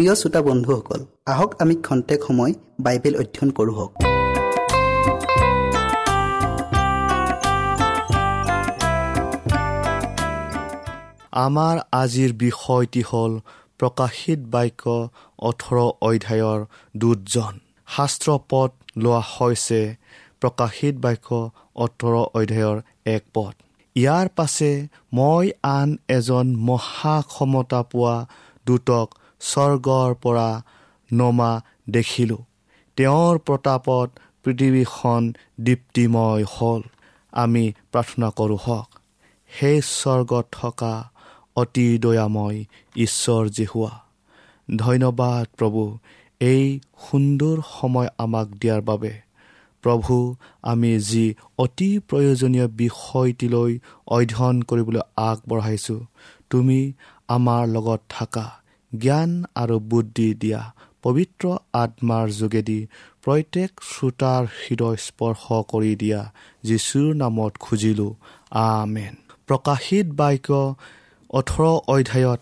প্ৰিয় শ্ৰোতা বন্ধুসকল আহক আমি খন্তেক সময় বাইবেল অধ্যয়ন কৰোঁ আমাৰ আজিৰ বিষয়টি হ'ল প্ৰকাশিত বাক্য ওঠৰ অধ্যায়ৰ দুজন। শাস্ত্ৰ পদ লোৱা হৈছে প্ৰকাশিত বাক্য ওঠৰ অধ্যায়ৰ এক পদ। ইয়াৰ পাছে মই আন এজন মহা ক্ষমতা পোৱা দূতক স্বৰ্গৰ পৰা নমা দেখিলোঁ। তেওঁৰ প্ৰতাপত পৃথিৱীখন দীপ্তিময় হ'ল। আমি প্ৰাৰ্থনা কৰোঁ হওক সেই স্বৰ্গত থকা অতি দয়াময় ঈশ্বৰ জেহুৱা। ধন্যবাদ প্ৰভু এই সুন্দৰ সময় আমাক দিয়াৰ বাবে। প্ৰভু আমি যি অতি প্ৰয়োজনীয় বিষয়টিলৈ অধ্যয়ন কৰিবলৈ আগবঢ়াইছোঁ তুমি আমাৰ লগত থাকা। জ্ঞান আৰু বুদ্ধি দিয়া পবিত্ৰ আত্মাৰ যোগেদি প্ৰত্যেক শ্ৰোতাৰ হৃদয় স্পৰ্শ কৰি দিয়া যীশুৰ নামত খুজিলোঁ। আমেন। প্ৰকাশিত বাক্য ওঠৰ অধ্যায়ত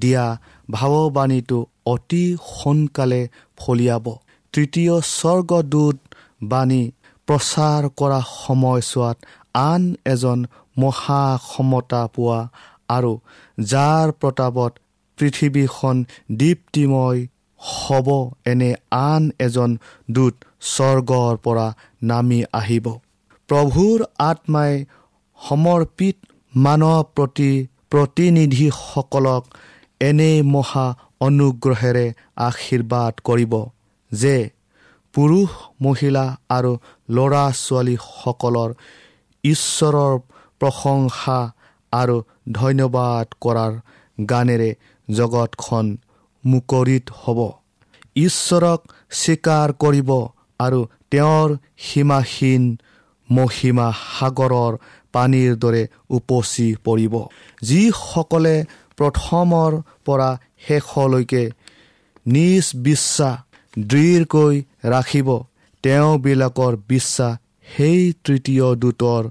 দিয়া ভাৱবাণীটো অতি সোনকালে ফলিয়াব। তৃতীয় স্বৰ্গদূত বাণী প্ৰচাৰ কৰা সময়ছোৱাত আন এজন মহা ক্ষমতা পোৱা আৰু যাৰ প্ৰতাপত পৃথিৱীখন দীপ্তিময় হ'ব এনে আন এজন দূত স্বৰ্গৰ পৰা নামি আহিব। প্ৰভুৰ আত্মাই সমৰ্পিত মানৱ প্ৰতি প্ৰতিনিধিসকলক এনে মহা অনুগ্ৰহেৰে আশীৰ্বাদ কৰিব যে পুৰুষ মহিলা আৰু ল'ৰা ছোৱালীসকলৰ ঈশ্বৰৰ প্ৰশংসা আৰু ধন্যবাদ কৰাৰ গানেৰে জগতখন মুকৰিত হ'ব। ঈশ্বৰক স্বীকাৰ কৰিব আৰু তেওঁৰ সীমাহীন মহিমা সাগৰৰ পানীৰ দৰে উপচি পৰিব। যিসকলে প্ৰথমৰ পৰা শেষলৈকে নিজ বিশ্বাস দৃঢ়কৈ ৰাখিব তেওঁবিলাকৰ বিশ্বাস সেই তৃতীয় দূতৰ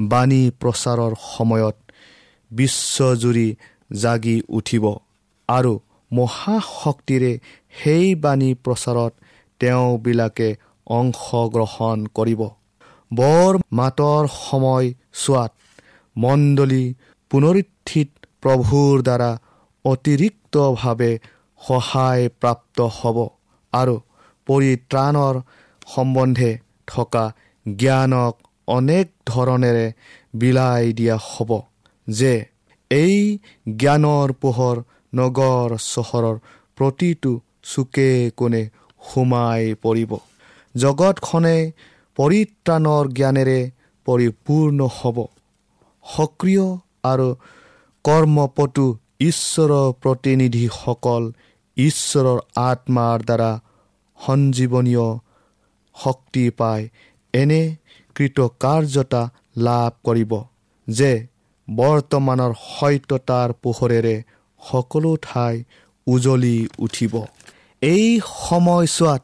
বাণী প্ৰচাৰৰ সময়ত বিশ্বজুৰি জাগি উঠিব। আৰু মহাশক্তিৰে সেই বাণী প্ৰচাৰত তেওঁবিলাকে অংশগ্ৰহণ কৰিব। বৰ মাতৰ সময় চোৱাত মণ্ডলী পুনৰুত্থিত প্ৰভুৰ দ্বাৰা অতিৰিক্তভাৱে সহায় প্ৰাপ্ত হ'ব আৰু পৰিত্ৰাণৰ সম্বন্ধে থকা জ্ঞানক অনেক ধৰণেৰে বিলাই দিয়া হ'ব যে এই জ্ঞানৰ পোহৰ নগৰ চহৰৰ প্ৰতিটো চুকে কোণে সোমাই পৰিব। জগতখনে পৰিত্ৰাণৰ জ্ঞানেৰে পৰিপূৰ্ণ হ'ব। সক্ৰিয় আৰু কৰ্মপটু ঈশ্বৰৰ প্ৰতিনিধিসকল ঈশ্বৰৰ আত্মাৰ দ্বাৰা সঞ্জীৱনীয় শক্তি পাই এনে কৃতকাৰ্যতা লাভ কৰিব যে বৰ্তমানৰ সত্যতাৰ পোহৰেৰে সকলো ঠাই উজলি উঠিব। এই সময়ছোৱাত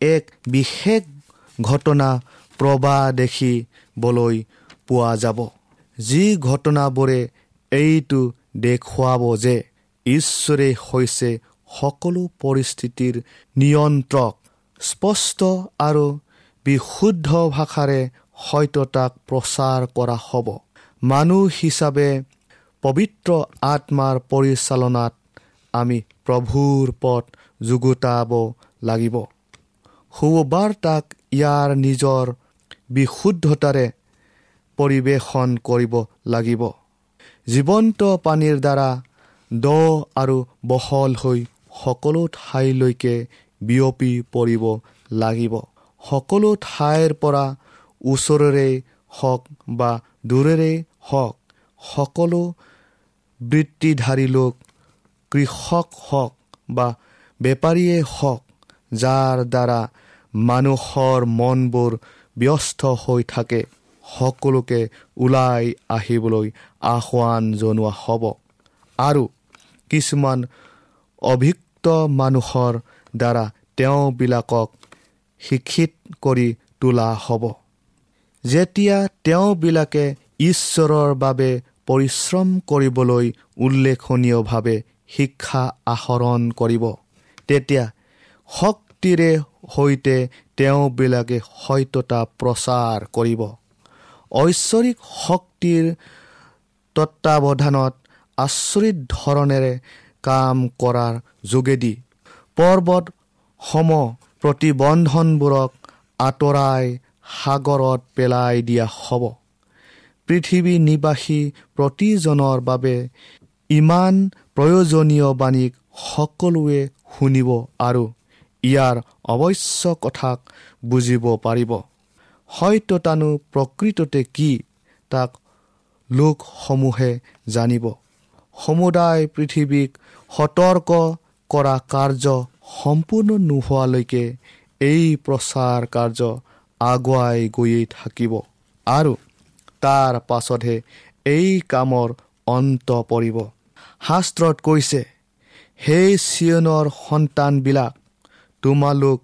এক বিশেষ ঘটনা প্ৰবাহ দেখিবলৈ পোৱা যাব। যি ঘটনাবোৰে এইটো দেখুৱাব যে ঈশ্বৰে হৈছে সকলো পৰিস্থিতিৰ নিয়ন্ত্ৰক স্পষ্ট আৰু বিশুদ্ধ ভাষাৰে সত্যতাক প্ৰচাৰ কৰা হ'ব। মানুহ হিচাপে পবিত্ৰ আত্মাৰ পৰিচালনাত আমি প্ৰভুৰ পথ যুগুতাব লাগিব। সুবাৰ্তাক ইয়াৰ নিজৰ বিশুদ্ধতাৰে পৰিৱেশন কৰিব লাগিব। জীৱন্ত পানীৰ দ্বাৰা দ আৰু বহল হৈ সকলো ঠাইলৈকে বিয়পি পৰিব লাগিব। সকলো ঠাইৰ পৰা ওচৰৰে হওক বা দূৰেৰে হওক সকলো বৃত্তিধাৰী লোক কৃষক হওক বা বেপাৰীয়ে হওক যাৰ দ্বাৰা মানুহৰ মনবোৰ ব্যস্ত হৈ থাকে সকলোকে ওলাই আহিবলৈ আহ্বান জনোৱা হ'ব। আৰু কিছুমান অভিজ্ঞ মানুহৰ দ্বাৰা তেওঁবিলাকক শিক্ষিত কৰি তোলা হ'ব। যেতিয়া তেওঁবিলাকে ঈশ্বৰৰ বাবে পৰিশ্ৰম কৰিবলৈ উল্লেখনীয়ভাৱে শিক্ষা আহৰণ কৰিব। তেতিয়া শক্তিৰে সৈতে তেওঁবিলাকে সত্যতা প্ৰচাৰ কৰিব। ঐশ্বৰিক শক্তিৰ তত্বাৱধানত আচৰিত ধৰণেৰে কাম কৰাৰ যোগেদি পৰ্বত সম প্ৰতিবন্ধনবোৰক আঁতৰাই সাগৰত পেলাই দিয়া হ'ব। পৃথিৱী নিবাসী প্ৰতিজনৰ বাবে ইমান প্ৰয়োজনীয় বাণীক সকলোৱে শুনিব আৰু ইয়াৰ অৱশ্য কথাক বুজিব পাৰিব। সত্যতানো প্ৰকৃততে কি তাক লোকসমূহে জানিব। সমুদায় পৃথিৱীক সতৰ্ক কৰা কাৰ্য সম্পূৰ্ণ নোহোৱালৈকে এই প্ৰচাৰ কাৰ্য আগুৱাই গৈয়ে থাকিব। আৰু তাৰ পাছতহে এই কামৰ অন্ত পৰিব। শাস্ত্ৰত কৈছে সেই চিয়নৰ সন্তানবিলাক তোমালোক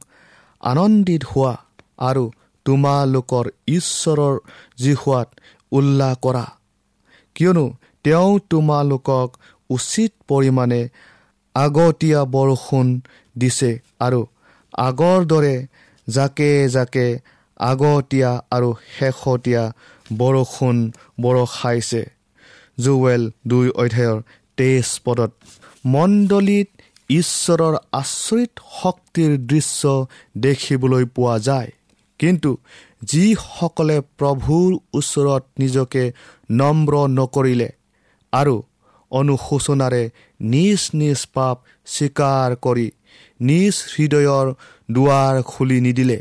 আনন্দিত হোৱা আৰু তোমালোকৰ ঈশ্বৰৰ জিহুৱাত উল্লাস কৰা। কিয়নো তেওঁ তোমালোকক উচিত পৰিমাণে আগতীয়া বৰষুণ দিছে আৰু আগৰ দৰে জাকে জাকে আগতীয়া আৰু শেহতীয়া বৰষুণ বৰষাইছে জুৱেল দুই অধ্যায়ৰ তেইছ পদত মণ্ডলীত ঈশ্বৰৰ আচৰিত শক্তিৰ দৃশ্য দেখিবলৈ পোৱা যায়। কিন্তু যিসকলে প্ৰভুৰ ওচৰত নিজকে নম্ৰ নকৰিলে আৰু অনুশোচনাৰে নিজ নিজ পাপ স্বীকাৰ কৰি নিজ হৃদয়ৰ দুৱাৰ খুলি নিদিলে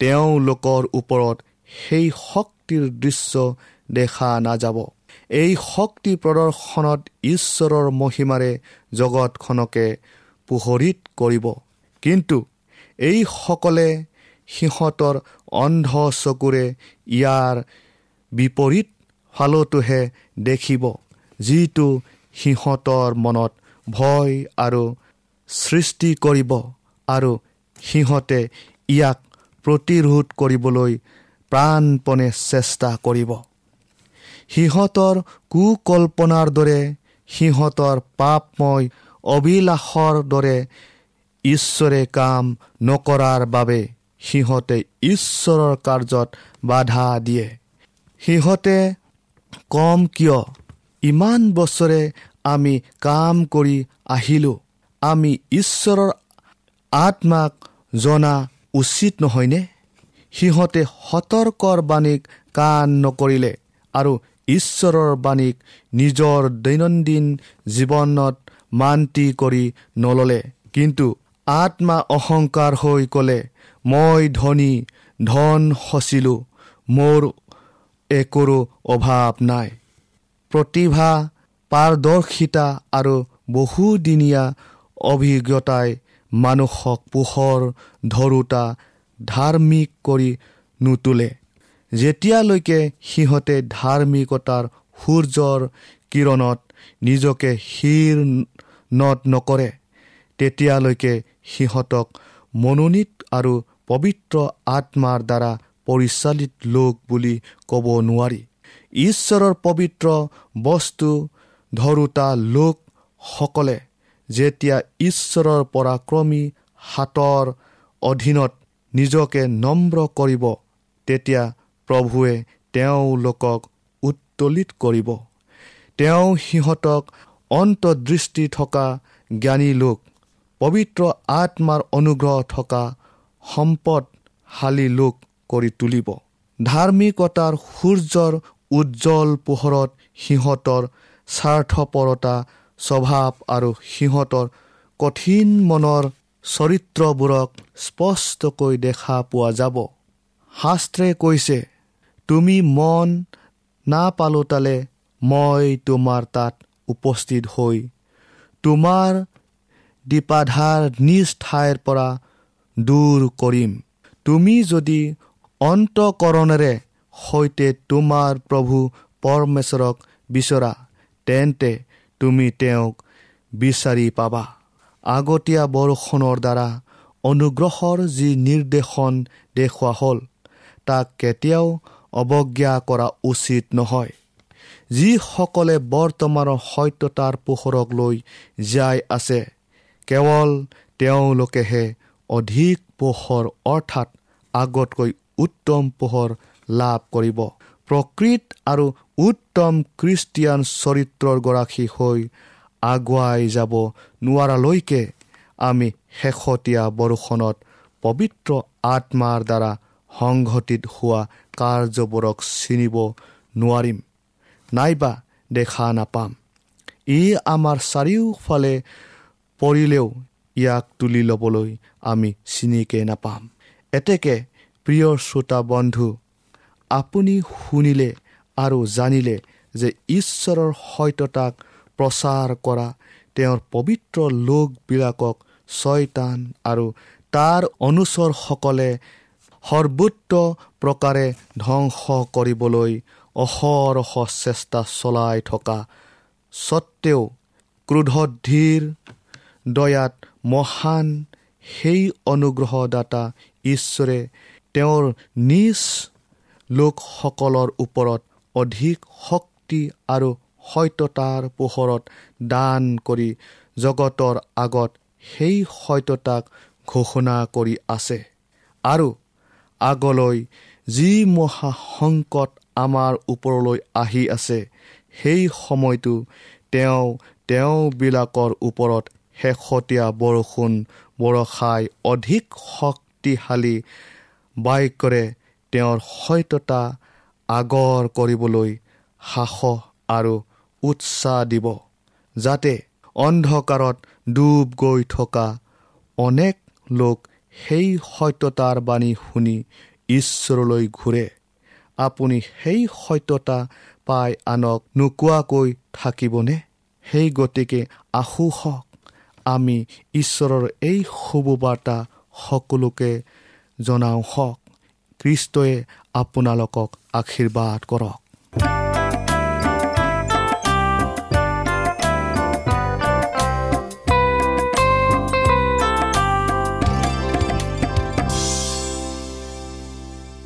তেওঁলোকৰ ওপৰত সেই শক্তিৰ দৃশ্য দেখা নাযাব। এই শক্তি প্ৰদৰ্শনত ঈশ্বৰৰ মহিমাৰে জগতখনকে পোহৰিত কৰিব। কিন্তু এইসকলে সিহঁতৰ অন্ধ চকুৰে ইয়াৰ বিপৰীত ফালতোহে দেখিব যিটো সিহঁতৰ মনত ভয় আৰু সৃষ্টি কৰিব আৰু সিহঁতে ইয়াক প্ৰতিৰোধ কৰিবলৈ প্ৰাণপণে চেষ্টা কৰিব। সিহঁতৰ কুকল্পনাৰ দৰে সিহঁতৰ পাপময় অবিলাসৰ দৰে ঈশ্বৰে কাম নকৰাৰ বাবে সিহঁতে ঈশ্বৰৰ কাৰ্যত বাধা দিয়ে। সিহঁতে কম কিয় ইমান বছৰে আমি কাম কৰি আহিলোঁ। আমি ঈশ্বৰৰ আত্মাক জনা উচিত নহয়নে? সিহঁতে সতৰ্কৰ বাণীক কাণ নকৰিলে আৰু ঈশ্বৰৰ বাণীক নিজৰ দৈনন্দিন জীৱনত মান্তি কৰি নল'লে। কিন্তু আত্মা অহংকাৰ হৈ ক'লে মই ধনী ধন সচিলোঁ মোৰ একোৰো অভাৱ নাই। প্ৰতিভা পাৰদৰ্শিতা আৰু বহুদিনীয়া অভিজ্ঞতাই মানুহক পোহৰ ধৰোতা ধাৰ্মিক কৰি নোতোলে। যেতিয়ালৈকে সিহঁতে ধাৰ্মিকতাৰ সূৰ্যৰ কিৰণত নিজকে শিৰ নত নকৰে তেতিয়ালৈকে সিহঁতক মনোনীত আৰু পবিত্ৰ আত্মাৰ দ্বাৰা পৰিচালিত লোক বুলি ক'ব নোৱাৰি। ঈশ্বৰৰ পবিত্ৰ বস্তু ধৰোতা লোকসকলে যেতিয়া ঈশ্বৰৰ পৰাক্ৰমী হাতৰ অধীনত নিজকে নম্ৰ কৰিব তেতিয়া প্ৰভুৱে তেওঁলোকক উত্তোলিত কৰিব। তেওঁ সিহঁতক অন্তদৃষ্টি থকা জ্ঞানী লোক পবিত্ৰ আত্মাৰ অনুগ্ৰহ থকা সম্পদশালী লোক কৰি তুলিব। ধাৰ্মিকতাৰ সূৰ্যৰ উজ্জ্বল পোহৰত সিহঁতৰ স্বাৰ্থপৰতা স্বভাৱ আৰু সিহঁতৰ কঠিন মনৰ চৰিত্ৰবোৰক স্পষ্টকৈ দেখা পোৱা যাব। শাস্ত্ৰে কৈছে তুমি মন নাপালোতালে মই তোমাৰ তাত উপস্থিত হৈ তোমাৰ দীপাধাৰ নিজ ঠাইৰ পৰা দূৰ কৰিম। তুমি যদি অন্তকৰণেৰে সৈতে তোমাৰ প্ৰভু পৰমেশ্বৰক বিচৰা তেন্তে তুমি তেওঁক বিচাৰি পাবা। আগতীয়া বৰষুণৰ দ্বাৰা অনুগ্ৰহৰ যি নিৰ্দেশন দেখুওৱা হ'ল তাক কেতিয়াও অৱজ্ঞা কৰা উচিত নহয়। যিসকলে বৰ্তমানৰ সত্যতাৰ পোহৰক লৈ জীয়াই আছে কেৱল তেওঁলোকেহে অধিক পোহৰ অৰ্থাৎ আগতকৈ উত্তম পোহৰ লাভ কৰিব। প্ৰকৃত আৰু উত্তম খ্ৰীষ্টিয়ান চৰিত্ৰৰ গৰাকী হৈ আগুৱাই যাব নোৱাৰালৈকে আমি শেহতীয়া বৰষুণত পবিত্ৰ আত্মাৰ দ্বাৰা সংঘটিত হোৱা কাৰ্যবোৰক চিনিব নোৱাৰিম নাইবা দেখা নাপাম। ই আমাৰ চাৰিওফালে পৰিলেও ইয়াক তুলি ল'বলৈ আমি চিনিকে নাপাম। এতেকে প্ৰিয় শ্ৰোতা বন্ধু আপুনি শুনিলে আৰু জানিলে যে ঈশ্বৰৰ সত্যতাক প্ৰচাৰ কৰা তেওঁৰ পবিত্ৰ লোকবিলাকক ছয়তান আৰু তাৰ অনুচৰসকলে সৰ্বোত্ত প্ৰকাৰে ধ্বংস কৰিবলৈ অহৰহ চেষ্টা চলাই থকা স্বত্তেও ক্ৰোধধীৰ দয়াত মহান সেই অনুগ্ৰহদাতা ঈশ্বৰে তেওঁৰ নিজ লোকসকলৰ ওপৰত অধিক শক্তি আৰু সত্যতাৰ পোহৰত দান কৰি জগতৰ আগত সেই সত্যতাক ঘোষণা কৰি আছে। আৰু আগলৈ যি মহা সংকট আমাৰ ওপৰলৈ আহি আছে সেই সময়তো তেওঁ তেওঁবিলাকৰ ওপৰত শেহতীয়া বৰষুণ বৰষাই অধিক শক্তিশালী বাক্যৰে তেওঁৰ সত্যতা আগৰ কৰিবলৈ সাহস আৰু উৎসাহ দিব যাতে অন্ধকাৰত ডুব গৈ থকা অনেক লোক সেই সত্যতাৰ বাণী শুনি ঈশ্বৰলৈ ঘূৰে। আপুনি সেই সত্যতা পাই আনক নোকোৱাকৈ থাকিবনে? সেই গতিকে আশু হওক আমি ঈশ্বৰৰ এই শুভবাৰ্তা সকলোকে জনাওঁ। হওক খ্ৰীষ্টই আপোনালোকক আশীৰ্বাদ কৰক।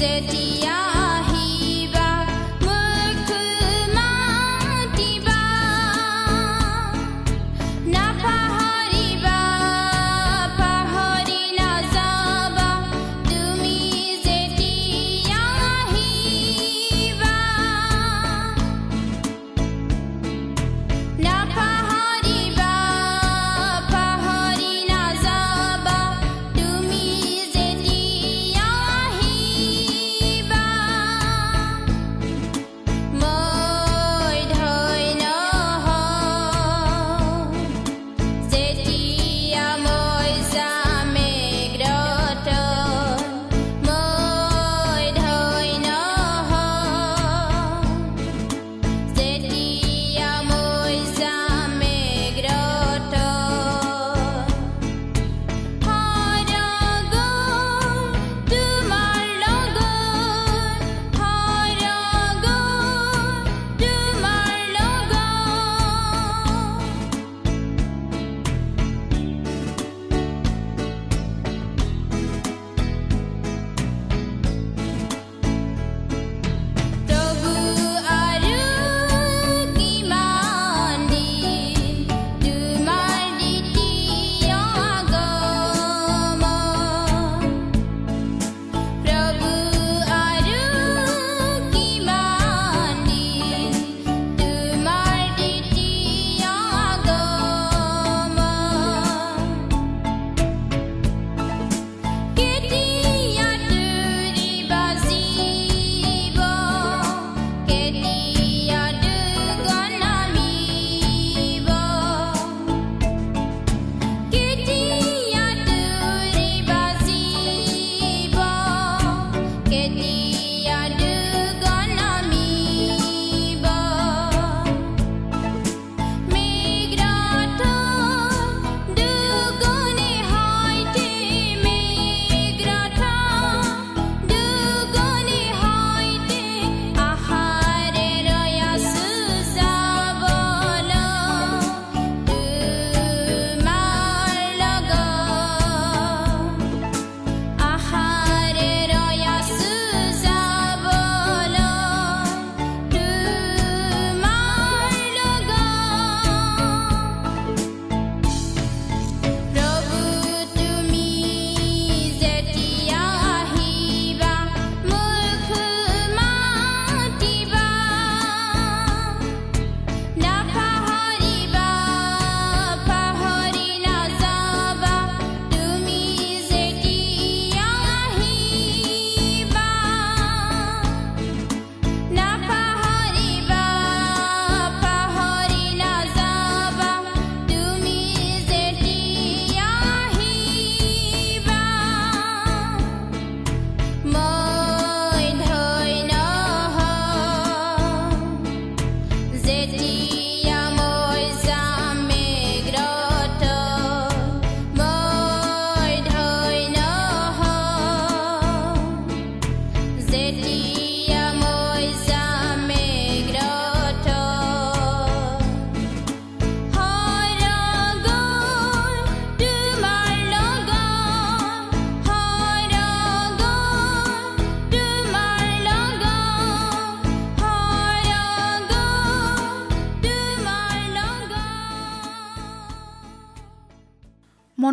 Zedia.